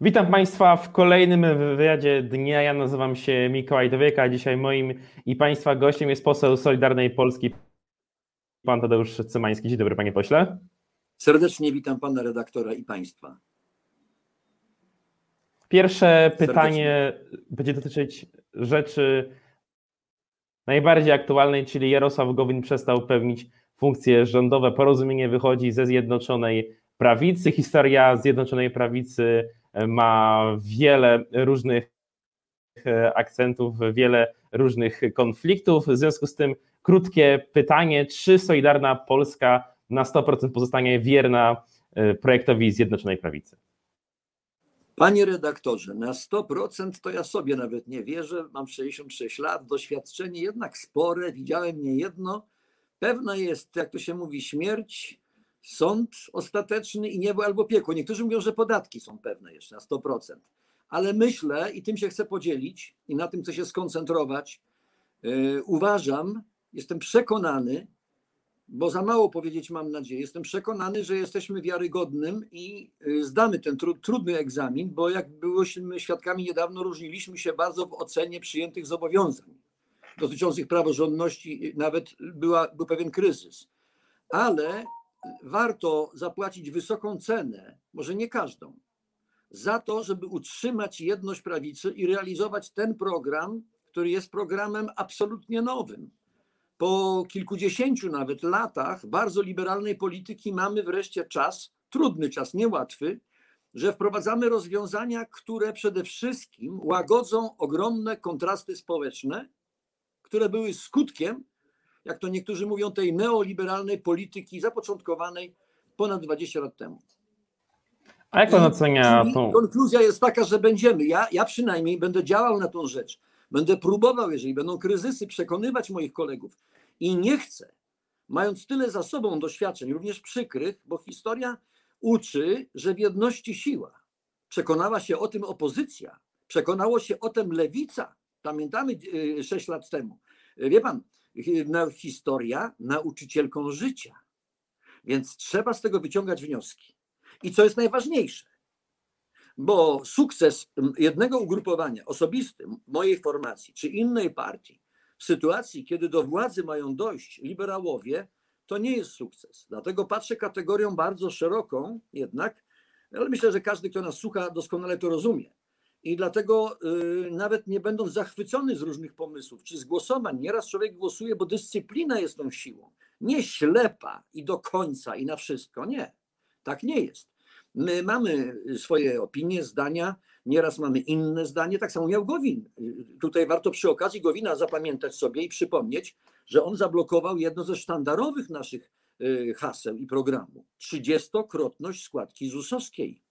Witam Państwa w kolejnym wywiadzie dnia. Ja nazywam się Mikołaj Dowieka, a dzisiaj moim i Państwa gościem jest poseł Solidarnej Polski, pan Tadeusz Cymański. Dzień dobry, panie pośle. Serdecznie witam pana redaktora i państwa. Pierwsze pytanie Serdecznie. będzie dotyczyć rzeczy najbardziej aktualnej, czyli Jarosław Gowin przestał pełnić funkcje rządowe. Porozumienie wychodzi ze Zjednoczonej Prawicy. Historia Zjednoczonej Prawicy ma wiele różnych e, akcentów, wiele różnych konfliktów. W związku z tym krótkie pytanie, czy Solidarna Polska na 100% pozostanie wierna e, projektowi Zjednoczonej Prawicy? Panie redaktorze, na 100% to ja sobie nawet nie wierzę. Mam 66 lat, doświadczenie jednak spore, widziałem nie jedno. Pewna jest, jak to się mówi, śmierć, sąd ostateczny i niebo albo piekło. Niektórzy mówią, że podatki są pewne jeszcze na 100%. Ale myślę, i tym się chcę podzielić, i na tym chcę się skoncentrować, yy, uważam, jestem przekonany, bo za mało powiedzieć mam nadzieję, jestem przekonany, że jesteśmy wiarygodnym i yy, zdamy ten tru, trudny egzamin, bo jak byliśmy świadkami niedawno, różniliśmy się bardzo w ocenie przyjętych zobowiązań dotyczących praworządności, nawet była, był pewien kryzys. Ale warto zapłacić wysoką cenę, może nie każdą, za to, żeby utrzymać jedność prawicy i realizować ten program, który jest programem absolutnie nowym. Po kilkudziesięciu nawet latach bardzo liberalnej polityki mamy wreszcie czas, trudny czas, niełatwy, że wprowadzamy rozwiązania, które przede wszystkim łagodzą ogromne kontrasty społeczne, które były skutkiem jak to niektórzy mówią, tej neoliberalnej polityki zapoczątkowanej ponad 20 lat temu. A jak pan ocenia tą... Konkluzja jest taka, że będziemy, ja, ja przynajmniej będę działał na tą rzecz. Będę próbował, jeżeli będą kryzysy, przekonywać moich kolegów. I nie chcę, mając tyle za sobą doświadczeń, również przykrych, bo historia uczy, że w jedności siła. Przekonała się o tym opozycja, przekonało się o tym lewica. Pamiętamy 6 y, lat temu. Wie pan, historia nauczycielką życia. Więc trzeba z tego wyciągać wnioski. I co jest najważniejsze, bo sukces jednego ugrupowania, osobisty, mojej formacji czy innej partii, w sytuacji, kiedy do władzy mają dojść liberałowie, to nie jest sukces. Dlatego patrzę kategorią bardzo szeroką, jednak, ale myślę, że każdy, kto nas słucha, doskonale to rozumie. I dlatego y, nawet nie będąc zachwycony z różnych pomysłów czy z głosowań, nieraz człowiek głosuje, bo dyscyplina jest tą siłą. Nie ślepa i do końca i na wszystko. Nie. Tak nie jest. My mamy swoje opinie, zdania, nieraz mamy inne zdanie. Tak samo miał Gowin. Tutaj warto przy okazji Gowina zapamiętać sobie i przypomnieć, że on zablokował jedno ze sztandarowych naszych y, haseł i programu. Trzydziestokrotność składki ZUS-owskiej.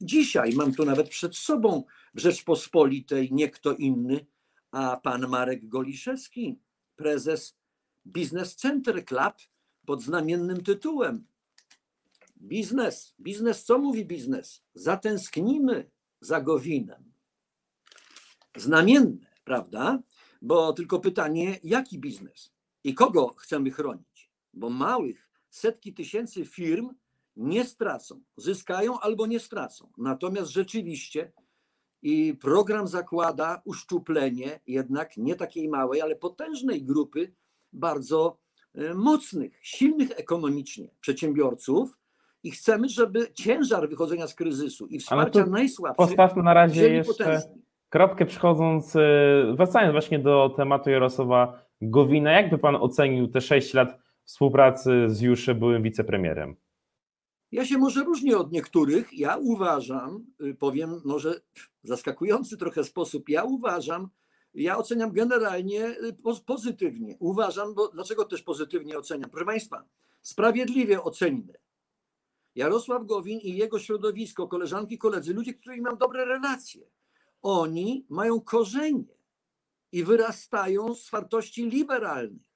Dzisiaj mam tu nawet przed sobą w Rzeczpospolitej nie kto inny, a pan Marek Goliszewski, prezes Business Center Club pod znamiennym tytułem Biznes. Biznes, co mówi biznes? Zatęsknimy za Gowinem. Znamienne, prawda? Bo tylko pytanie, jaki biznes i kogo chcemy chronić? Bo małych, setki tysięcy firm nie stracą. Zyskają albo nie stracą. Natomiast rzeczywiście i program zakłada uszczuplenie jednak nie takiej małej, ale potężnej grupy bardzo e, mocnych, silnych ekonomicznie przedsiębiorców i chcemy, żeby ciężar wychodzenia z kryzysu i wsparcia najsłabszych Postawmy na razie jeszcze potężni. kropkę przychodząc, e, wracając właśnie do tematu Jarosława Gowina, jakby pan ocenił te 6 lat współpracy z już byłym wicepremierem? Ja się może różnię od niektórych. Ja uważam, y, powiem może zaskakujący trochę sposób, ja uważam, ja oceniam generalnie y, pozytywnie. Uważam, bo dlaczego też pozytywnie oceniam? Proszę Państwa, sprawiedliwie ocenimy. Jarosław Gowin i jego środowisko, koleżanki, koledzy, ludzie, których mam dobre relacje, oni mają korzenie i wyrastają z wartości liberalnych.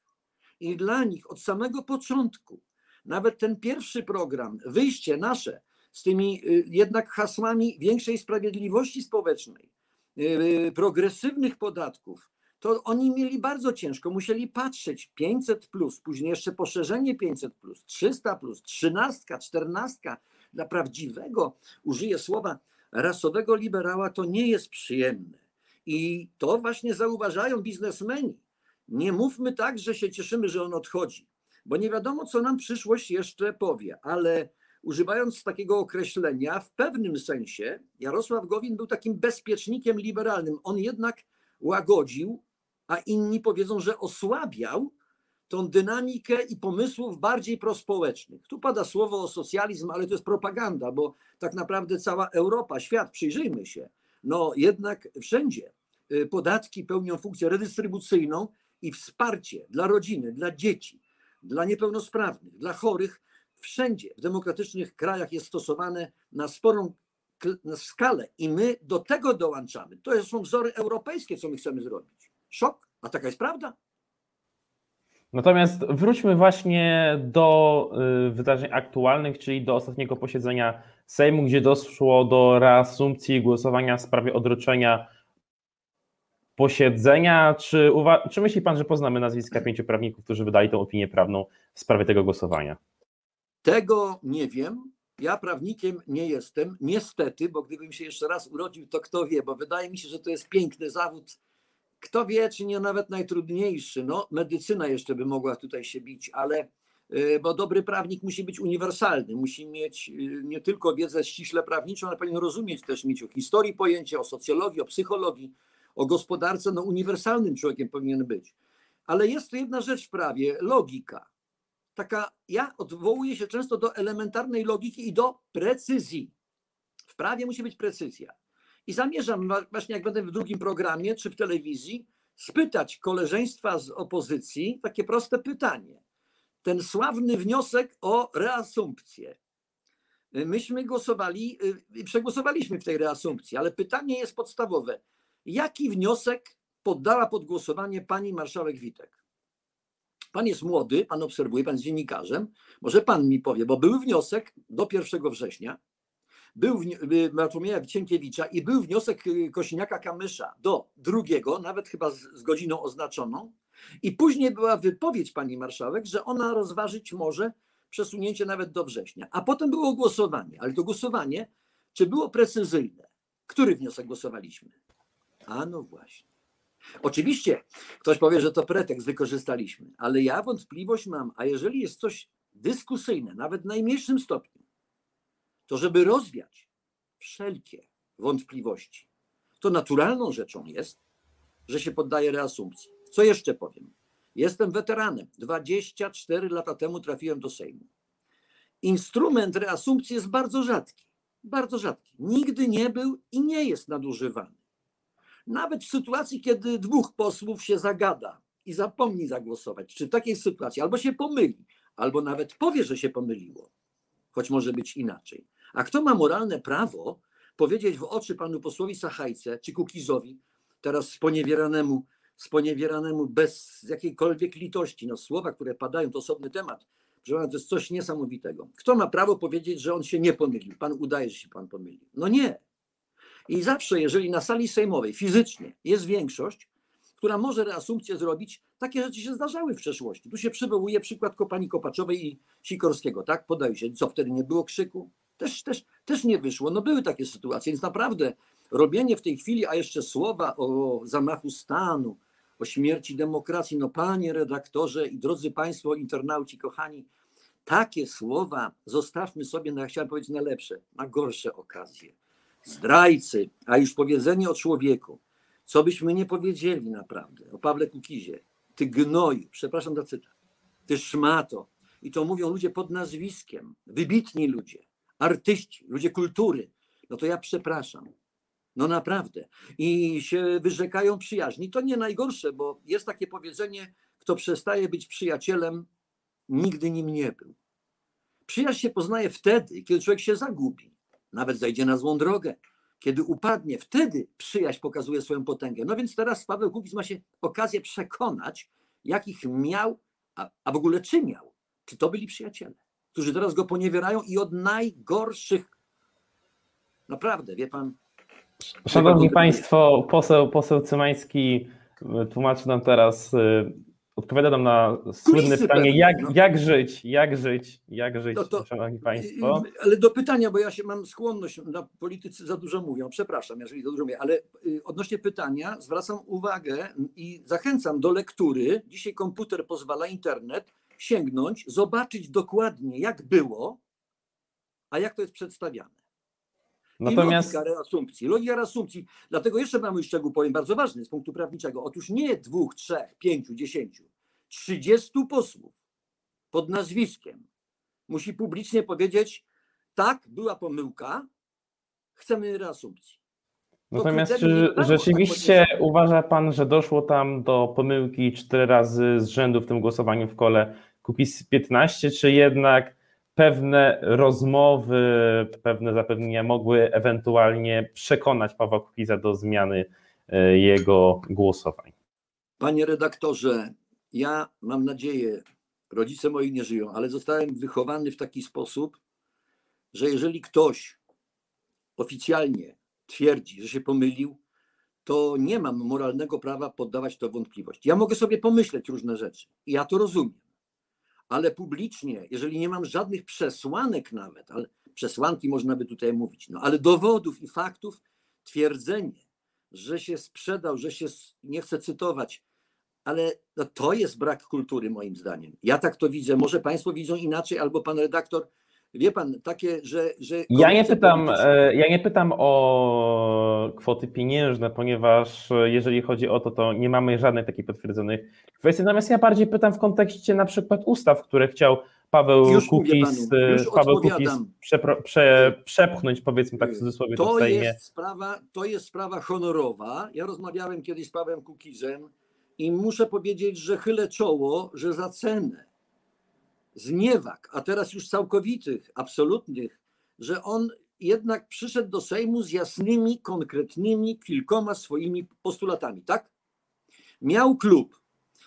I dla nich od samego początku nawet ten pierwszy program, wyjście nasze z tymi y, jednak hasłami większej sprawiedliwości społecznej, y, progresywnych podatków, to oni mieli bardzo ciężko, musieli patrzeć 500 plus, później jeszcze poszerzenie 500 plus, 300 plus, 13, 14 dla prawdziwego, użyję słowa rasowego liberała to nie jest przyjemne. I to właśnie zauważają biznesmeni. Nie mówmy tak, że się cieszymy, że on odchodzi, bo nie wiadomo, co nam przyszłość jeszcze powie, ale używając takiego określenia, w pewnym sensie Jarosław Gowin był takim bezpiecznikiem liberalnym. On jednak łagodził, a inni powiedzą, że osłabiał tą dynamikę i pomysłów bardziej prospołecznych. Tu pada słowo o socjalizm, ale to jest propaganda, bo tak naprawdę cała Europa, świat, przyjrzyjmy się, no jednak wszędzie y, podatki pełnią funkcję redystrybucyjną i wsparcie dla rodziny, dla dzieci, dla niepełnosprawnych, dla chorych, wszędzie w demokratycznych krajach jest stosowane na sporą skalę i my do tego dołączamy. To są wzory europejskie, co my chcemy zrobić. Szok, a taka jest prawda. Natomiast wróćmy właśnie do y, wydarzeń aktualnych, czyli do ostatniego posiedzenia Sejmu, gdzie doszło do reasumpcji głosowania w sprawie odroczenia posiedzenia. Czy, czy myśli Pan, że poznamy nazwiska pięciu prawników, którzy wydali tę opinię prawną w sprawie tego głosowania? Tego nie wiem. Ja prawnikiem nie jestem, niestety, bo gdybym się jeszcze raz urodził, to kto wie, bo wydaje mi się, że to jest piękny zawód kto wie, czy nie nawet najtrudniejszy. No, medycyna jeszcze by mogła tutaj się bić, ale y, bo dobry prawnik musi być uniwersalny, musi mieć y, nie tylko wiedzę ściśle prawniczą, ale powinien rozumieć też mieć o historii pojęcia, o socjologii, o psychologii, o gospodarce, no uniwersalnym człowiekiem powinien być. Ale jest tu jedna rzecz w prawie, logika. Taka, ja odwołuję się często do elementarnej logiki i do precyzji. W prawie musi być precyzja. I zamierzam właśnie, jak będę w drugim programie czy w telewizji, spytać koleżeństwa z opozycji takie proste pytanie. Ten sławny wniosek o reasumpcję. Myśmy głosowali y, przegłosowaliśmy w tej reasumpcji, ale pytanie jest podstawowe. Jaki wniosek poddała pod głosowanie pani marszałek Witek? Pan jest młody, pan obserwuje, pan jest dziennikarzem. Może pan mi powie, bo był wniosek do 1 września, był Bartłomieja Cienkiewicza i był wniosek y, Kosiniaka-Kamysza do drugiego, nawet chyba z, z godziną oznaczoną. I później była wypowiedź pani marszałek, że ona rozważyć może przesunięcie nawet do września. A potem było głosowanie, ale to głosowanie, czy było precyzyjne? Który wniosek głosowaliśmy? A no właśnie. Oczywiście ktoś powie, że to pretekst wykorzystaliśmy, ale ja wątpliwość mam, a jeżeli jest coś dyskusyjne, nawet w najmniejszym stopniu, to żeby rozwiać wszelkie wątpliwości, to naturalną rzeczą jest, że się poddaje reasumpcji. Co jeszcze powiem? Jestem weteranem. 24 lata temu trafiłem do Sejmu. Instrument reasumpcji jest bardzo rzadki. Bardzo rzadki. Nigdy nie był i nie jest nadużywany. Nawet w sytuacji, kiedy dwóch posłów się zagada i zapomni zagłosować, czy w takiej sytuacji albo się pomyli, albo nawet powie, że się pomyliło, choć może być inaczej. A kto ma moralne prawo powiedzieć w oczy panu posłowi Sachajce czy Kukizowi, teraz sponiewieranemu, sponiewieranemu bez jakiejkolwiek litości, no słowa, które padają, to osobny temat, że to jest coś niesamowitego. Kto ma prawo powiedzieć, że on się nie pomylił? Pan udaje, że się pan pomylił. No nie. I zawsze, jeżeli na sali sejmowej fizycznie jest większość, która może reasumpcję zrobić, takie rzeczy się zdarzały w przeszłości. Tu się przywołuje przykład Kopani Kopaczowej i Sikorskiego, tak? Podaje się, co wtedy nie było krzyku? Też, też, też nie wyszło. No były takie sytuacje, więc naprawdę robienie w tej chwili, a jeszcze słowa o zamachu stanu, o śmierci demokracji, no panie redaktorze i drodzy państwo internauci kochani, takie słowa zostawmy sobie, no ja chciałem powiedzieć na lepsze, na gorsze okazje. Zdrajcy, a już powiedzenie o człowieku, co byśmy nie powiedzieli naprawdę o Pawle Kukizie, ty gnoju, przepraszam za cytat, ty szmato. I to mówią ludzie pod nazwiskiem, wybitni ludzie artyści, ludzie kultury, no to ja przepraszam. No naprawdę. I się wyrzekają przyjaźni. To nie najgorsze, bo jest takie powiedzenie, kto przestaje być przyjacielem, nigdy nim nie był. Przyjaźń się poznaje wtedy, kiedy człowiek się zagubi, nawet zajdzie na złą drogę. Kiedy upadnie, wtedy przyjaźń pokazuje swoją potęgę. No więc teraz Paweł Kukiz ma się okazję przekonać, jakich miał, a, a w ogóle czy miał. Czy to byli przyjaciele którzy teraz go poniewierają i od najgorszych. Naprawdę, wie pan. Szanowni Państwo, poseł, poseł Cymański tłumaczy nam teraz y, odpowiada nam na słynne pytanie, jak, no. jak żyć, jak żyć, jak żyć, No to- szanowni państwo. Ale do pytania, bo ja się mam skłonność, na politycy za dużo mówią, przepraszam, jeżeli za dużo mówię, ale y, odnośnie pytania zwracam uwagę i zachęcam do lektury. Dzisiaj komputer pozwala, internet, sięgnąć, zobaczyć dokładnie, jak było, a jak to jest przedstawiane. Natomiast I logika reasumpcji. Logika reasumpcji. Dlatego jeszcze mamy szczegół, powiem, bardzo ważny z punktu prawniczego. Otóż nie dwóch, trzech, pięciu, dziesięciu, trzydziestu posłów pod nazwiskiem musi publicznie powiedzieć, tak, była pomyłka, chcemy reasumpcji. Natomiast czy rzeczywiście tak uważa pan, że doszło tam do pomyłki cztery razy z rzędu w tym głosowaniu w kole Kukiz 15, czy jednak pewne rozmowy, pewne zapewnienia mogły ewentualnie przekonać Pawła Kukiza do zmiany e, jego głosowań? Panie redaktorze, ja mam nadzieję, rodzice moi nie żyją, ale zostałem wychowany w taki sposób, że jeżeli ktoś oficjalnie twierdzi, że się pomylił, to nie mam moralnego prawa poddawać to w wątpliwość. Ja mogę sobie pomyśleć różne rzeczy i ja to rozumiem, ale publicznie, jeżeli nie mam żadnych przesłanek nawet, ale przesłanki można by tutaj mówić, no ale dowodów i faktów, twierdzenie, że się sprzedał, że się, nie chcę cytować, ale no to jest brak kultury moim zdaniem. Ja tak to widzę. Może Państwo widzą inaczej, albo Pan redaktor, wie Pan, takie, że... że Ja nie pytam, polityczna- e, ja nie pytam o kwoty pieniężne, ponieważ e, jeżeli chodzi o to, to nie mamy żadnych takich potwierdzonych kwestii. Natomiast ja bardziej pytam w kontekście na przykład ustaw, które chciał Paweł Już Kukiz, panu, e, Paweł Kukiz przepro- prze, przepchnąć, powiedzmy tak w cudzysłowie, to To jest, sprawa, to jest sprawa honorowa. Ja rozmawiałem kiedyś z Pawłem Kukizem i muszę powiedzieć, że chylę czoło, że za cenę zniewag, a teraz już całkowitych, absolutnych, że on jednak przyszedł do Sejmu z jasnymi, konkretnymi, kilkoma swoimi postulatami, tak? Miał klub,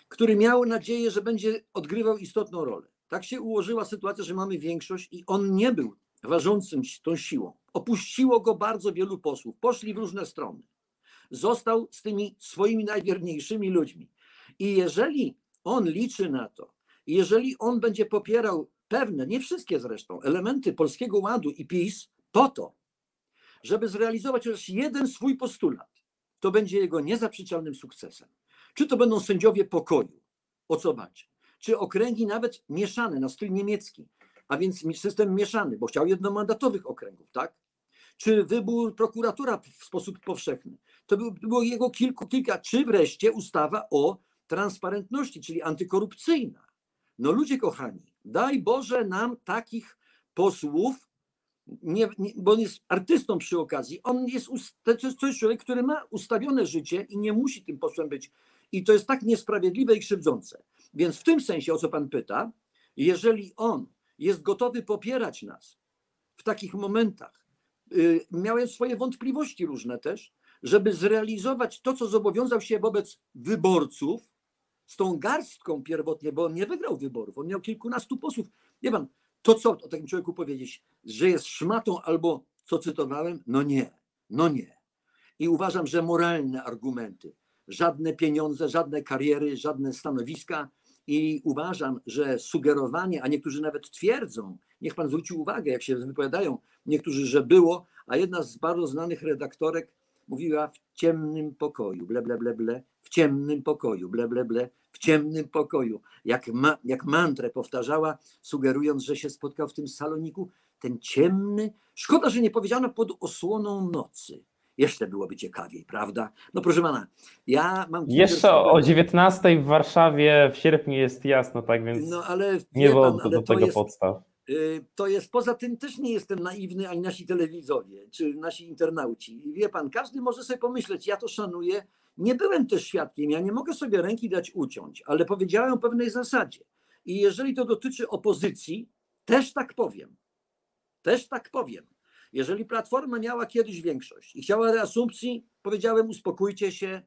który miał nadzieję, że będzie odgrywał istotną rolę. Tak się ułożyła sytuacja, że mamy większość i on nie był ważącym tą siłą. Opuściło go bardzo wielu posłów, poszli w różne strony. Został z tymi swoimi najwierniejszymi ludźmi. I jeżeli on liczy na to, jeżeli on będzie popierał pewne, nie wszystkie zresztą, elementy Polskiego Ładu i PiS po to, żeby zrealizować chociaż jeden swój postulat, to będzie jego niezaprzeczalnym sukcesem. Czy to będą sędziowie pokoju, o co walczy, czy okręgi nawet mieszane na styl niemiecki, a więc system mieszany, bo chciał jednomandatowych okręgów, tak? Czy wybór prokuratura w sposób powszechny. To był- było jego kilku, kilka, czy wreszcie ustawa o transparentności, czyli antykorupcyjna. No ludzie kochani, daj Boże nam takich posłów, nie, nie, bo on jest artystą przy okazji. On jest, to jest, człowiek, który ma ustawione życie i nie musi tym posłem być. I to jest tak niesprawiedliwe i krzywdzące. Więc w tym sensie, o co pan pyta, jeżeli on jest gotowy popierać nas w takich momentach, miałem swoje wątpliwości różne też, żeby zrealizować to, co zobowiązał się wobec wyborców, z tą garstką pierwotnie, bo on nie wygrał wyborów, on miał kilkunastu posłów. Wie pan, to co o takim człowieku powiedzieć, że jest szmatą albo co cytowałem? No nie, no nie. I uważam, że moralne argumenty, żadne pieniądze, żadne kariery, żadne stanowiska. I uważam, że sugerowanie, a niektórzy nawet twierdzą, niech pan zwróci uwagę, jak się wypowiadają, niektórzy, że było, a jedna z bardzo znanych redaktorek mówiła w ciemnym pokoju, ble, ble, ble, ble, w ciemnym pokoju, ble, ble, ble, w ciemnym pokoju. Jak, ma, jak mantrę powtarzała, sugerując, że się spotkał w tym saloniku, ten ciemny. Szkoda, że nie powiedziano pod osłoną nocy. Jeszcze byłoby ciekawiej, prawda? No proszę pana, ja mam. Jeszcze o 19 w Warszawie w sierpniu jest jasno, tak więc No ale nie było do to tego jest, podstaw. y, to jest, poza tym też nie jestem naiwny, ani nasi telewidzowie, czy nasi internauci. I Wie pan, każdy może sobie pomyśleć, ja to szanuję. Nie byłem też świadkiem, ja nie mogę sobie ręki dać uciąć, ale powiedziałem o pewnej zasadzie. I jeżeli to dotyczy opozycji, też tak powiem. Też tak powiem. Jeżeli Platforma miała kiedyś większość i chciała reasumpcji, powiedziałem, uspokójcie się,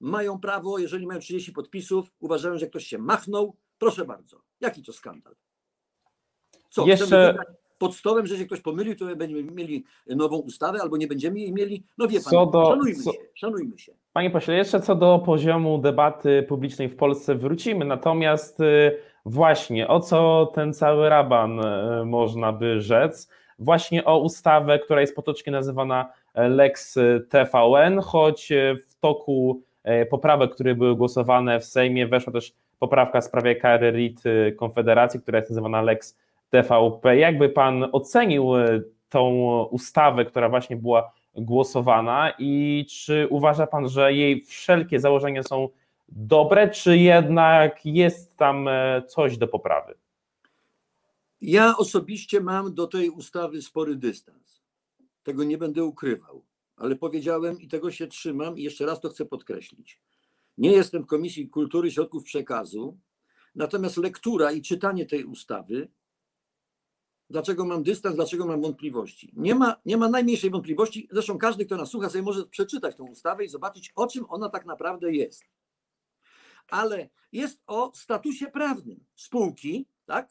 mają prawo, jeżeli mają 30 podpisów, uważają, że ktoś się machnął, proszę bardzo. Jaki to skandal? Co, Jeszcze- pod stołem, że się ktoś pomylił, to będziemy mieli nową ustawę, albo nie będziemy jej mieli? No wie pan, do- szanujmy co- się, szanujmy się. Panie pośle, jeszcze co do poziomu debaty publicznej w Polsce wrócimy, natomiast y, właśnie o co ten cały raban y, można by rzec? Właśnie o ustawę, która jest potocznie nazywana e, Lex TVN, choć e, w toku e, poprawek, które były głosowane w Sejmie, weszła też poprawka w sprawie kary RIT Konfederacji, która jest nazywana Lex TVP. Jakby pan ocenił tą ustawę, która właśnie była głosowana i czy uważa Pan, że jej wszelkie założenia są dobre, czy jednak jest tam e, coś do poprawy? Ja osobiście mam do tej ustawy spory dystans. Tego nie będę ukrywał, ale powiedziałem i tego się trzymam i jeszcze raz to chcę podkreślić. Nie jestem w Komisji Kultury i Środków Przekazu, natomiast lektura i czytanie tej ustawy Dlaczego mam dystans, dlaczego mam wątpliwości? Nie ma, nie ma najmniejszej wątpliwości. Zresztą każdy, kto nas słucha, sobie może przeczytać tę ustawę i zobaczyć, o czym ona tak naprawdę jest. Ale jest o statusie prawnym spółki, tak?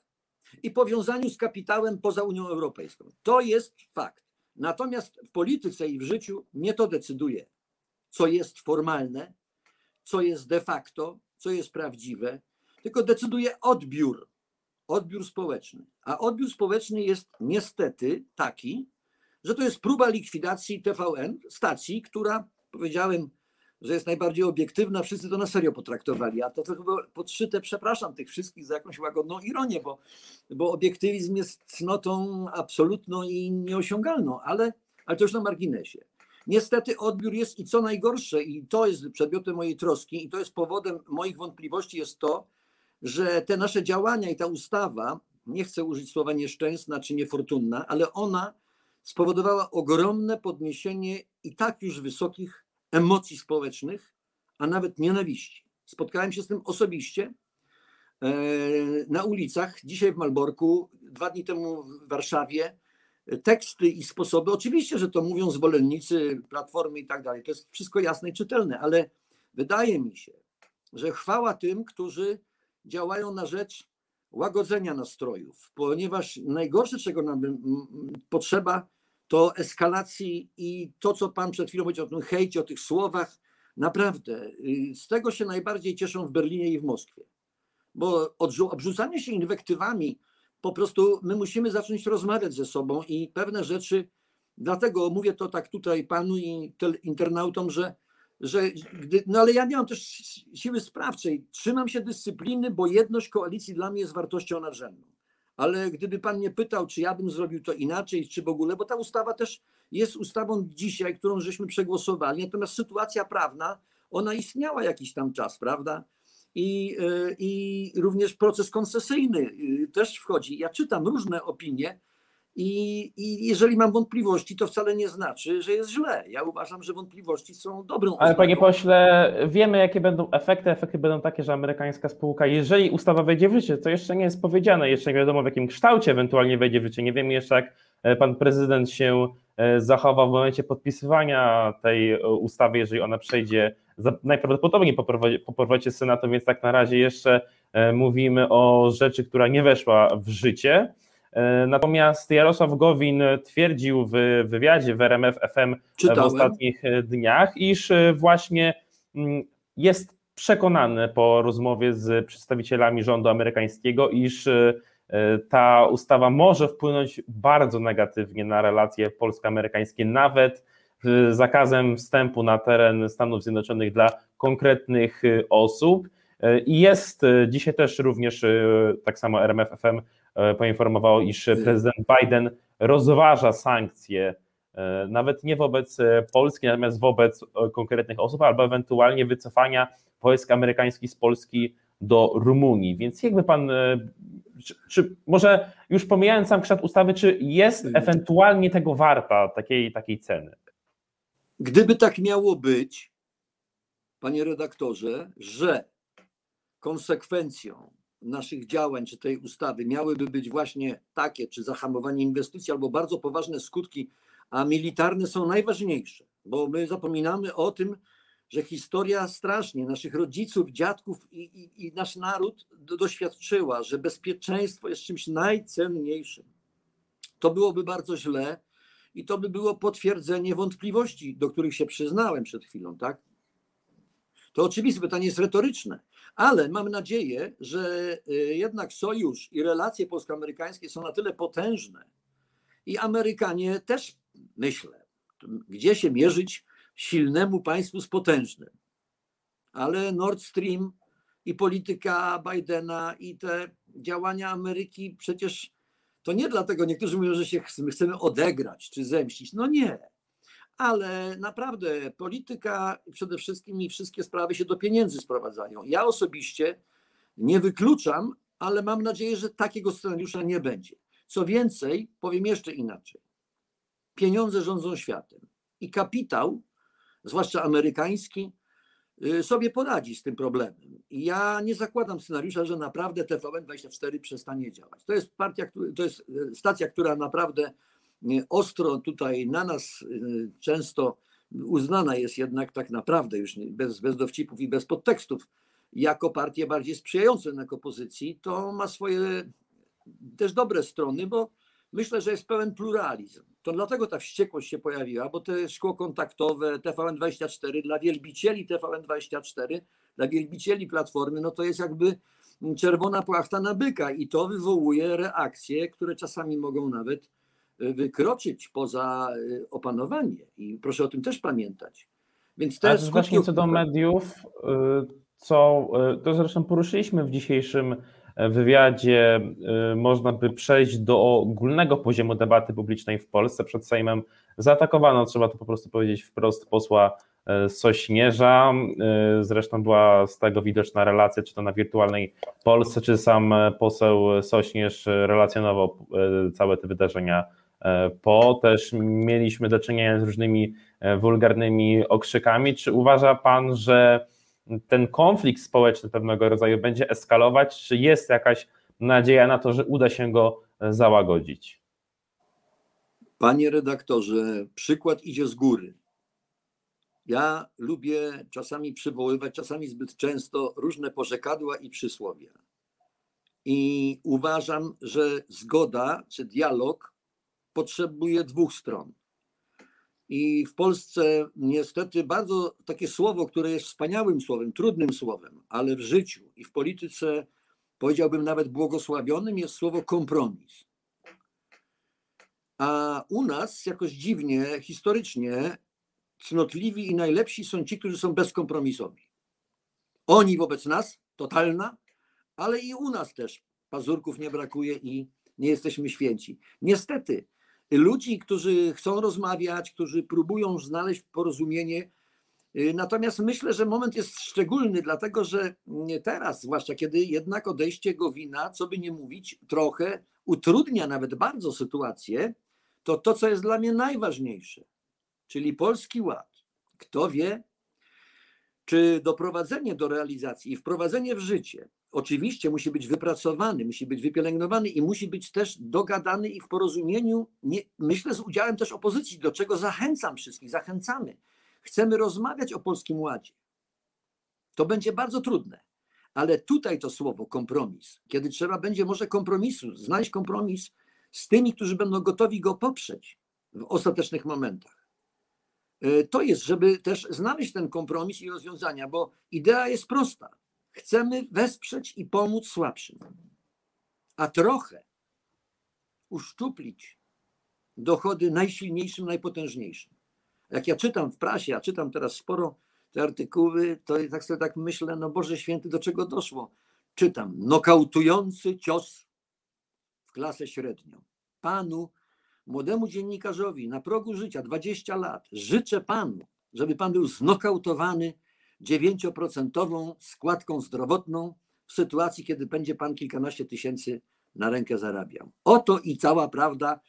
I powiązaniu z kapitałem poza Unią Europejską. To jest fakt. Natomiast w polityce i w życiu nie to decyduje, co jest formalne, co jest de facto, co jest prawdziwe, tylko decyduje odbiór odbiór społeczny. A odbiór społeczny jest niestety taki, że to jest próba likwidacji TVN, stacji, która powiedziałem, że jest najbardziej obiektywna, wszyscy to na serio potraktowali, a to, to chyba podszyte, przepraszam tych wszystkich za jakąś łagodną ironię, bo, bo obiektywizm jest cnotą absolutną i nieosiągalną, ale, ale to już na marginesie. Niestety odbiór jest i co najgorsze, i to jest przedmiotem mojej troski, i to jest powodem moich wątpliwości, jest to, że te nasze działania i ta ustawa, nie chcę użyć słowa nieszczęsna czy niefortunna, ale ona spowodowała ogromne podniesienie i tak już wysokich emocji społecznych, a nawet nienawiści. Spotkałem się z tym osobiście e, na ulicach, dzisiaj w Malborku, dwa dni temu w Warszawie. Teksty i sposoby, oczywiście, że to mówią zwolennicy Platformy i tak dalej, to jest wszystko jasne i czytelne, ale wydaje mi się, że chwała tym, którzy działają na rzecz łagodzenia nastrojów, ponieważ najgorsze, czego nam potrzeba, to eskalacji i to, co Pan przed chwilą powiedział o tym hejcie, o tych słowach, naprawdę y, z tego się najbardziej cieszą w Berlinie i w Moskwie. Bo obrzucanie się inwektywami, po prostu my musimy zacząć rozmawiać ze sobą i pewne rzeczy, dlatego mówię to tak tutaj Panu i internautom, że że gdy, no ale ja nie mam też siły sprawczej. Trzymam się dyscypliny, bo jedność koalicji dla mnie jest wartością nadrzędną. Ale gdyby pan mnie pytał, czy ja bym zrobił to inaczej, czy w ogóle, bo ta ustawa też jest ustawą dzisiaj, którą żeśmy przegłosowali, natomiast sytuacja prawna, ona istniała jakiś tam czas, prawda? I, e, i również proces koncesyjny y, też wchodzi. Ja czytam różne opinie, i, I, jeżeli mam wątpliwości, to wcale nie znaczy, że jest źle. Ja uważam, że wątpliwości są dobrą Ale panie pośle, wiemy jakie będą efekty. Efekty będą takie, że amerykańska spółka, jeżeli ustawa wejdzie w życie, to jeszcze nie jest powiedziane, jeszcze nie wiadomo w jakim kształcie ewentualnie wejdzie w życie. Nie wiemy jeszcze, jak e, pan prezydent się e, zachowa w momencie podpisywania tej e, ustawy, jeżeli ona przejdzie, najprawdopodobniej po powrocie Senatu, więc tak na razie jeszcze mówimy o rzeczy, która nie weszła w życie. E, natomiast Jarosław Gowin twierdził w wywiadzie w RMF FM Czytałem. w ostatnich e, dniach, iż e, właśnie mm, jest przekonany po rozmowie z przedstawicielami rządu amerykańskiego, iż ta ustawa może wpłynąć bardzo negatywnie na relacje polsko-amerykańskie, nawet zakazem wstępu na teren Stanów Zjednoczonych dla konkretnych osób. I jest dzisiaj też również, tak samo RMF FM E, poinformowało, iż prezydent Biden rozważa sankcje e, nawet nie wobec e, Polski, natomiast wobec konkretnych osób, albo ewentualnie wycofania wojsk amerykańskich z Polski do Rumunii. Więc jakby pan, czy, czy, może już pomijając sam kształt ustawy, czy jest hmm. ewentualnie tego warta, takiej, takiej ceny? Gdyby tak miało być, panie redaktorze, że konsekwencją naszych działań, czy tej ustawy miałyby być właśnie takie, czy zahamowanie inwestycji, albo bardzo poważne skutki, a militarne są najważniejsze, bo my zapominamy o tym, że historia strasznie naszych rodziców, dziadków i, i, i nasz naród doświadczyła, że bezpieczeństwo jest czymś najcenniejszym. To byłoby bardzo źle i to by było potwierdzenie wątpliwości, do których się przyznałem przed chwilą, tak? To oczywiste pytanie jest retoryczne, ale mam nadzieję, że y, jednak sojusz i relacje polsko-amerykańskie są na tyle potężne i Amerykanie też, myślę, gdzie się mierzyć silnemu państwu z potężnym. Ale Nord Stream i polityka Bidena i te działania Ameryki przecież to nie dlatego niektórzy mówią, że się chcemy odegrać czy zemścić. No nie. Ale naprawdę polityka przede wszystkim i wszystkie sprawy się do pieniędzy sprowadzają. Ja osobiście nie wykluczam, ale mam nadzieję, że takiego scenariusza nie będzie. Co więcej, powiem jeszcze inaczej. Pieniądze rządzą światem i kapitał, zwłaszcza amerykański, y, sobie poradzi z tym problemem. I ja nie zakładam scenariusza, że naprawdę TVN24 przestanie działać. To jest partia, to jest y, stacja, która naprawdę ostro tutaj na nas często uznana jest jednak tak naprawdę już bez, bez dowcipów i bez podtekstów jako partię bardziej sprzyjającą jednak opozycji, to ma swoje też dobre strony, bo myślę, że jest pełen pluralizm. To dlatego ta wściekłość się pojawiła, bo te szkło kontaktowe TVN24 dla wielbicieli TVN24, dla wielbicieli Platformy, no to jest jakby czerwona płachta na byka i to wywołuje reakcje, które czasami mogą nawet wykroczyć poza e, opanowanie i proszę o tym też pamiętać. Więc te skutki... właśnie co do mediów, e, co to zresztą poruszyliśmy w dzisiejszym wywiadzie y, można by przejść do ogólnego poziomu debaty publicznej w Polsce. Przed Sejmem zaatakowano, trzeba to po prostu powiedzieć wprost, posła y, Sośnierza. Y, zresztą była z tego widoczna relacja, czy to na wirtualnej Polsce, czy sam poseł Sośnierz relacjonował całe te wydarzenia po. Też mieliśmy do czynienia z różnymi wulgarnymi okrzykami. Czy uważa pan, że ten konflikt społeczny pewnego rodzaju będzie eskalować, czy jest jakaś nadzieja na to, że uda się go załagodzić? Panie redaktorze, przykład idzie z góry. Ja lubię czasami przywoływać, czasami zbyt często różne porzekadła i przysłowia. I uważam, że zgoda czy dialog potrzebuje dwóch stron. I w Polsce niestety bardzo takie słowo, które jest wspaniałym słowem, trudnym słowem, ale w życiu i w polityce powiedziałbym nawet błogosławionym jest słowo kompromis. A u nas jakoś dziwnie, historycznie, cnotliwi i najlepsi są ci, którzy są bezkompromisowi. Oni wobec nas, totalna, ale i u nas też pazurków nie brakuje i nie jesteśmy święci. Niestety, ludzi, którzy chcą rozmawiać, którzy próbują znaleźć porozumienie. Y, natomiast myślę, że moment jest szczególny, dlatego że teraz, zwłaszcza kiedy jednak odejście Gowina, co by nie mówić, trochę utrudnia nawet bardzo sytuację, to to, co jest dla mnie najważniejsze, czyli Polski Ład. Kto wie, czy doprowadzenie do realizacji i wprowadzenie w życie oczywiście musi być wypracowany, musi być wypielęgnowany i musi być też dogadany i w porozumieniu, nie, myślę, z udziałem też opozycji, do czego zachęcam wszystkich, zachęcamy. Chcemy rozmawiać o Polskim Ładzie. To będzie bardzo trudne, ale tutaj to słowo kompromis, kiedy trzeba będzie może kompromisu, znaleźć kompromis z tymi, którzy będą gotowi go poprzeć w ostatecznych momentach. E, to jest, żeby też znaleźć ten kompromis i rozwiązania, bo idea jest prosta Chcemy wesprzeć i pomóc słabszym, a trochę uszczuplić dochody najsilniejszym, najpotężniejszym. Jak ja czytam w prasie, a czytam teraz sporo te artykuły, to tak sobie tak myślę, no Boże Święty, do czego doszło? Czytam, nokautujący cios w klasę średnią. Panu, młodemu dziennikarzowi na progu życia, 20 lat, życzę Panu, żeby Pan był znokautowany 9% składką zdrowotną w sytuacji, kiedy będzie pan kilkanaście tysięcy na rękę zarabiał. Oto i cała prawda.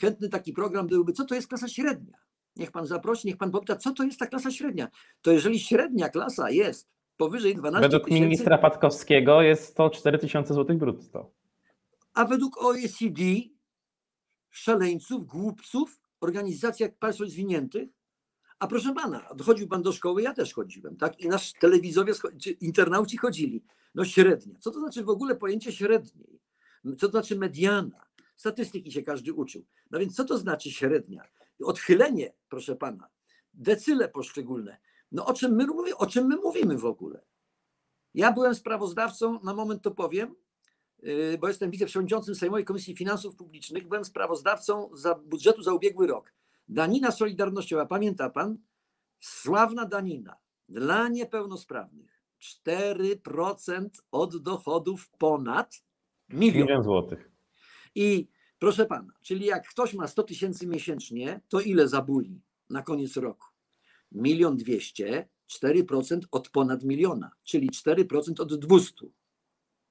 Chętny taki program byłby, co to jest klasa średnia? Niech pan zaprosi, niech pan popyta, co to jest ta klasa średnia? To jeżeli średnia klasa jest powyżej 12 Według tysięcy, ministra Patkowskiego jest to 4 tysiące złotych brutto. A według OECD szaleńców, głupców, organizacji jak państw rozwiniętych a proszę pana, chodził pan do szkoły, ja też chodziłem, tak? I nasz telewizowie, internauci chodzili. No średnia. Co to znaczy w ogóle pojęcie średniej? Co to znaczy mediana? Statystyki się każdy uczył. No więc co to znaczy średnia? Odchylenie, proszę pana, decyle poszczególne. No o czym my, o czym my mówimy w ogóle? Ja byłem sprawozdawcą, na moment to powiem, yy, bo jestem wiceprzewodniczącym Sejmowej Komisji Finansów Publicznych, byłem sprawozdawcą za budżetu za ubiegły rok. Danina solidarnościowa, pamięta pan? Sławna danina dla niepełnosprawnych. 4% od dochodów ponad milion. Milion złotych. I proszę pana, czyli jak ktoś ma 100 tysięcy miesięcznie, to ile zabuli na koniec roku? Milion dwieście, 4% od ponad miliona, czyli 4% od 200.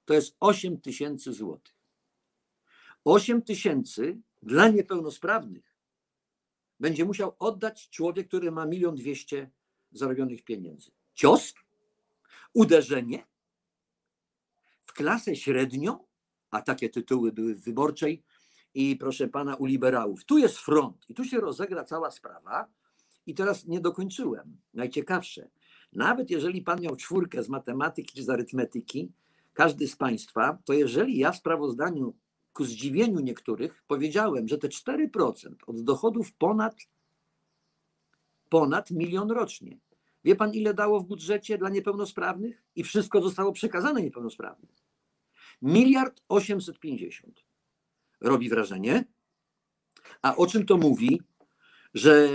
To jest 8 tysięcy złotych. 8 tysięcy dla niepełnosprawnych będzie musiał oddać człowiek, który ma milion dwieście zarobionych pieniędzy. Cios? Uderzenie? W klasę średnią? a takie tytuły były w wyborczej i proszę pana u liberałów. Tu jest front i tu się rozegra cała sprawa. I teraz nie dokończyłem. Najciekawsze. Nawet jeżeli pan miał czwórkę z matematyki czy z arytmetyki, każdy z państwa, to jeżeli ja w sprawozdaniu ku zdziwieniu niektórych powiedziałem, że te 4% od dochodów ponad ponad milion rocznie. Wie pan ile dało w budżecie dla niepełnosprawnych? I wszystko zostało przekazane niepełnosprawnym. Miliard 850. Robi wrażenie. A o czym to mówi? Że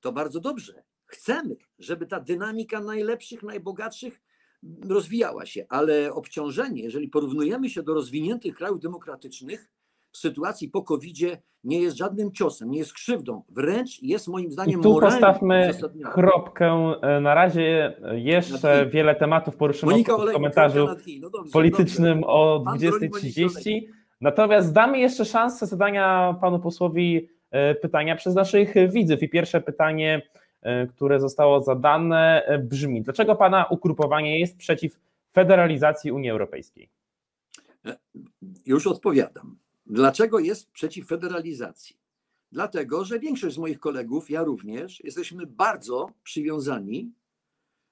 to bardzo dobrze. Chcemy, żeby ta dynamika najlepszych, najbogatszych rozwijała się, ale obciążenie, jeżeli porównujemy się do rozwiniętych krajów demokratycznych, w sytuacji po covid nie jest żadnym ciosem, nie jest krzywdą, wręcz jest moim I zdaniem tu moralnie postawmy kropkę. E, Na razie jeszcze i. wiele tematów poruszymy Monika w komentarzu i. No dobrze, politycznym dobrze. o Pan broni Moniki 20.30. Natomiast damy jeszcze szansę zadania panu posłowi e, pytania przez naszych widzów. I pierwsze pytanie, które zostało zadane, e, brzmi: dlaczego pana ugrupowanie jest przeciw federalizacji Unii Europejskiej? Już odpowiadam. Dlaczego jest przeciw federalizacji? Dlatego, że większość z moich kolegów, ja również, jesteśmy bardzo przywiązani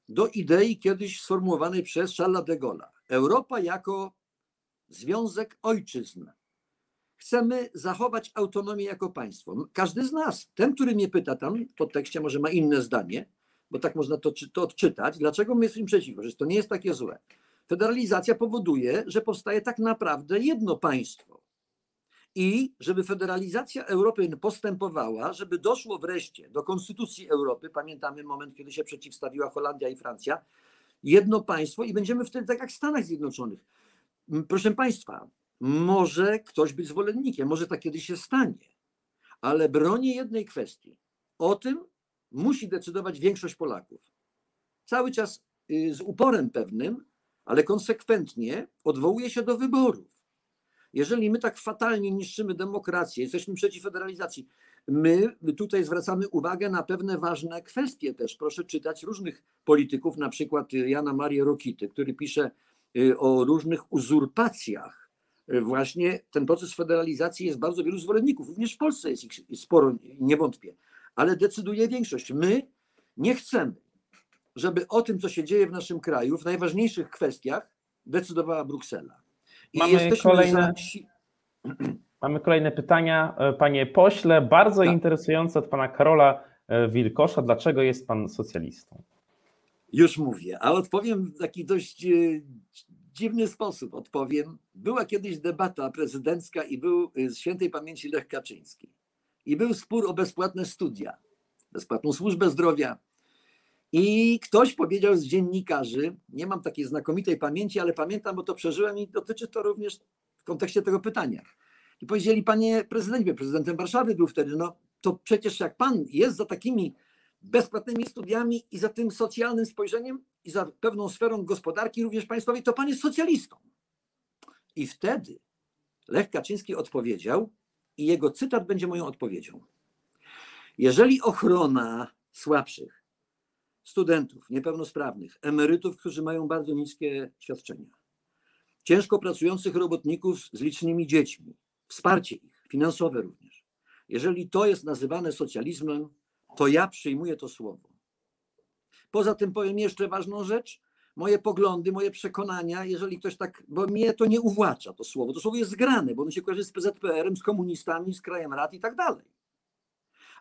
do idei kiedyś sformułowanej przez Charlesa de Gaulle'a. Europa jako związek ojczyzn. Chcemy zachować autonomię jako państwo. Każdy z nas, ten, który mnie pyta tam w podtekście, może ma inne zdanie, bo tak można to, to odczytać. Dlaczego my jesteśmy przeciwko? Że to nie jest takie złe. Federalizacja powoduje, że powstaje tak naprawdę jedno państwo. I żeby federalizacja Europy postępowała, żeby doszło wreszcie do konstytucji Europy, pamiętamy moment, kiedy się przeciwstawiła Holandia i Francja, jedno państwo i będziemy wtedy tak jak w Stanach Zjednoczonych. Proszę Państwa, może ktoś być zwolennikiem, może tak kiedyś się stanie, ale bronię jednej kwestii. O tym musi decydować większość Polaków. Cały czas y, z uporem pewnym, ale konsekwentnie odwołuje się do wyborów. Jeżeli my tak fatalnie niszczymy demokrację, jesteśmy przeciw federalizacji, my tutaj zwracamy uwagę na pewne ważne kwestie też. Proszę czytać różnych polityków, na przykład Jana Marię Rokity, który pisze y, o różnych uzurpacjach. Y, Właśnie ten proces federalizacji jest bardzo wielu zwolenników. Również w Polsce jest ich sporo, nie wątpię. Ale decyduje większość. My nie chcemy, żeby o tym, co się dzieje w naszym kraju, w najważniejszych kwestiach, decydowała Bruksela. I Mamy jesteśmy kolejne- za Mamy kolejne pytania. E, Panie pośle, bardzo Tak. interesujące od pana Karola e, Wilkosza. Dlaczego jest pan socjalistą? Już mówię, a odpowiem w taki dość e, dziwny sposób. Odpowiem. Była kiedyś debata prezydencka i był e, z świętej pamięci Lech Kaczyński. I był spór o bezpłatne studia, bezpłatną służbę zdrowia. I ktoś powiedział z dziennikarzy, nie mam takiej znakomitej pamięci, ale pamiętam, bo to przeżyłem i dotyczy to również w kontekście tego pytania. I powiedzieli, panie prezydencie, prezydentem Warszawy był wtedy, no to przecież jak pan jest za takimi bezpłatnymi studiami i za tym socjalnym spojrzeniem i za pewną sferą gospodarki również państwowej, to pan jest socjalistą. I wtedy Lech Kaczyński odpowiedział, i jego cytat będzie moją odpowiedzią. Jeżeli ochrona słabszych, studentów, niepełnosprawnych, emerytów, którzy mają bardzo niskie świadczenia, ciężko pracujących robotników z licznymi dziećmi, wsparcie ich, finansowe również, jeżeli to jest nazywane socjalizmem, to ja przyjmuję to słowo. Poza tym powiem jeszcze ważną rzecz. Moje poglądy, moje przekonania, jeżeli ktoś tak, bo mnie to nie uwłacza to słowo. To słowo jest zgrane, bo ono się kojarzy z PZPR-em, z komunistami, z krajem rad i tak dalej.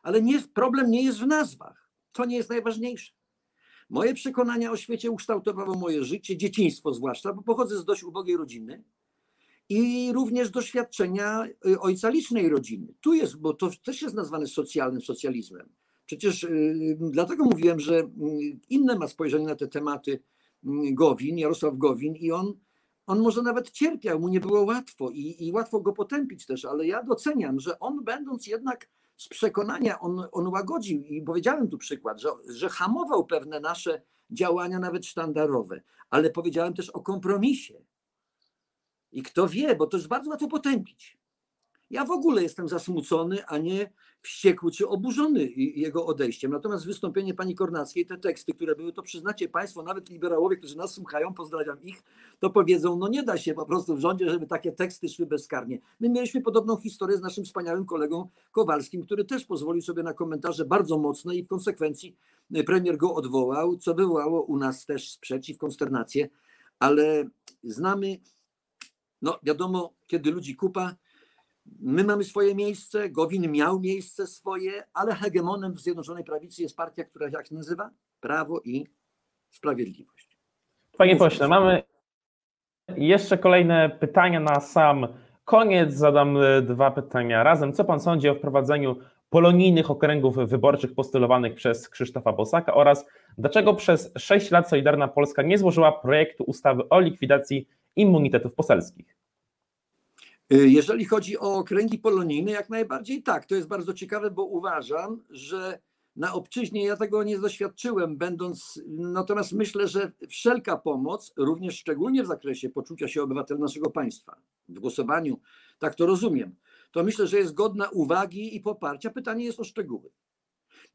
Ale nie, problem nie jest w nazwach. To nie jest najważniejsze. Moje przekonania o świecie ukształtowało moje życie, dzieciństwo zwłaszcza, bo pochodzę z dość ubogiej rodziny i również doświadczenia y, ojca licznej rodziny. Tu jest, bo to też jest nazwane socjalnym socjalizmem. Przecież y, dlatego mówiłem, że y, inne ma spojrzenie na te tematy Gowin, Jarosław Gowin i on, on może nawet cierpiał, mu nie było łatwo i, i łatwo go potępić też, ale ja doceniam, że on będąc jednak z przekonania, on, on łagodził i powiedziałem tu przykład, że, że hamował pewne nasze działania, nawet sztandarowe, ale powiedziałem też o kompromisie. I kto wie, bo to jest bardzo łatwo potępić. Ja w ogóle jestem zasmucony, a nie wściekły czy oburzony jego odejściem. Natomiast wystąpienie pani Kornackiej, te teksty, które były, to przyznacie Państwo, nawet liberałowie, którzy nas słuchają, pozdrawiam ich, to powiedzą, no nie da się po prostu w rządzie, żeby takie teksty szły bezkarnie. My mieliśmy podobną historię z naszym wspaniałym kolegą Kowalskim, który też pozwolił sobie na komentarze bardzo mocne i w konsekwencji premier go odwołał, co wywołało u nas też sprzeciw, konsternację, ale znamy, no wiadomo, kiedy ludzi kupa, My mamy swoje miejsce, Gowin miał miejsce swoje, ale hegemonem w Zjednoczonej Prawicy jest partia, która jak nazywa? Prawo i Sprawiedliwość. Panie pośle, mamy jeszcze kolejne pytania na sam koniec. Zadam e, dwa pytania razem. Co pan sądzi o wprowadzeniu polonijnych okręgów wyborczych postulowanych przez Krzysztofa Bosaka oraz dlaczego przez 6 lat Solidarna Polska nie złożyła projektu ustawy o likwidacji immunitetów poselskich? Y, jeżeli chodzi o okręgi polonijne, jak najbardziej tak. To jest bardzo ciekawe, bo uważam, że na obczyźnie ja tego nie doświadczyłem, będąc, natomiast myślę, że wszelka pomoc, również szczególnie w zakresie poczucia się obywatel naszego państwa, w głosowaniu, tak to rozumiem, to myślę, że jest godna uwagi i poparcia. Pytanie jest o szczegóły.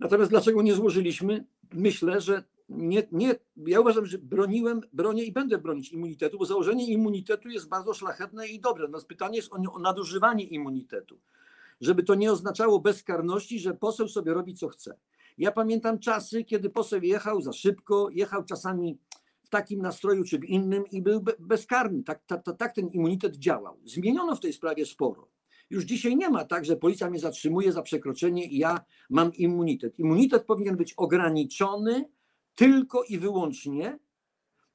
Natomiast dlaczego nie złożyliśmy? Myślę, że nie, nie, ja uważam, że broniłem, bronię i będę bronić immunitetu, bo założenie immunitetu jest bardzo szlachetne i dobre. Natomiast pytanie jest o, o nadużywanie immunitetu. Żeby to nie oznaczało bezkarności, że poseł sobie robi co chce. Ja pamiętam czasy, kiedy poseł jechał za szybko, jechał czasami w takim nastroju czy w innym i był bezkarny. Tak, tak, tak ten immunitet działał. Zmieniono w tej sprawie sporo. Już dzisiaj nie ma tak, że policja mnie zatrzymuje za przekroczenie i ja mam immunitet. Immunitet powinien być ograniczony tylko i wyłącznie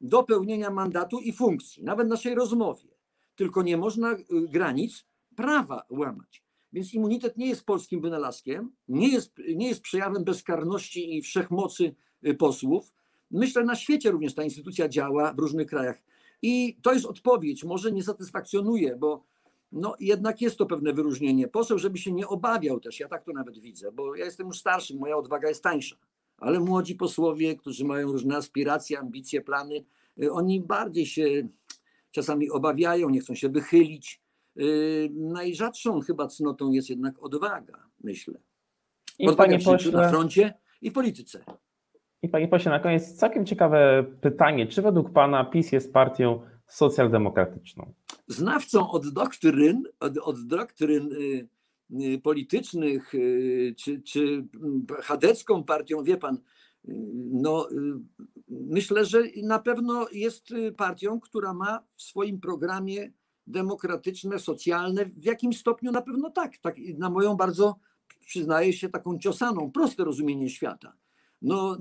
do pełnienia mandatu i funkcji, nawet naszej rozmowie. Tylko nie można y, granic prawa łamać. Więc immunitet nie jest polskim wynalazkiem, nie jest, nie jest przejawem bezkarności i wszechmocy y, posłów. Myślę, na świecie również ta instytucja działa w różnych krajach. I to jest odpowiedź, może nie satysfakcjonuje, bo no, jednak jest to pewne wyróżnienie. Poseł, żeby się nie obawiał też, ja tak to nawet widzę, bo ja jestem już starszy, moja odwaga jest tańsza ale młodzi posłowie, którzy mają różne aspiracje, ambicje, plany, y, oni bardziej się czasami obawiają, nie chcą się wychylić. Y, najrzadszą chyba cnotą jest jednak odwaga, myślę. I panie pośle, na froncie i w polityce. I panie pośle, na koniec całkiem ciekawe pytanie. Czy według pana PiS jest partią socjaldemokratyczną? Znawcą od doktryn, od, od doktryn Y, politycznych, y, czy, czy chadecką partią, wie pan, y, no, myślę, że na pewno jest partią, która ma w swoim programie demokratyczne, socjalne, w jakimś stopniu na pewno tak, tak na moją bardzo, przyznaję się, taką ciosaną, proste rozumienie świata. No,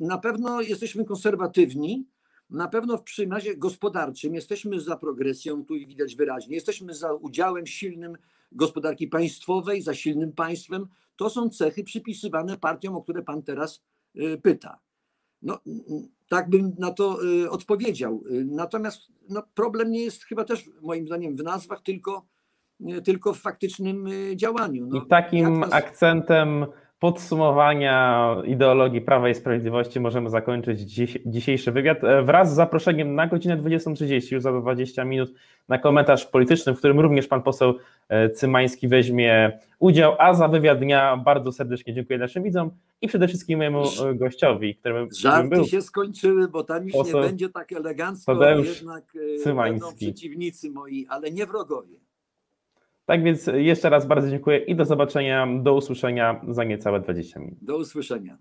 na pewno jesteśmy konserwatywni, na pewno w przymazie gospodarczym jesteśmy za progresją, tu widać wyraźnie, jesteśmy za udziałem silnym gospodarki państwowej, za silnym państwem. To są cechy przypisywane partiom, o które pan teraz y, pyta. No, tak bym na to y, odpowiedział. Natomiast no, problem nie jest chyba też moim zdaniem w nazwach, tylko, y, tylko w faktycznym działaniu. No, I takim nas... akcentem podsumowania ideologii Prawa i Sprawiedliwości możemy zakończyć dziś, dzisiejszy wywiad e, wraz z zaproszeniem na godzinę 20.30, już za 20 minut, na komentarz polityczny, w którym również pan poseł e, Cymański weźmie udział, a za wywiad dnia bardzo serdecznie dziękuję naszym widzom i przede wszystkim mojemu e, gościowi, którym, Żarty był. się skończyły, bo tam już nie będzie tak elegancko, Tadeusz jednak Cymański. będą przeciwnicy moi, ale nie wrogowie. Tak więc jeszcze raz bardzo dziękuję i do zobaczenia, do usłyszenia za niecałe 20 minut. Do usłyszenia.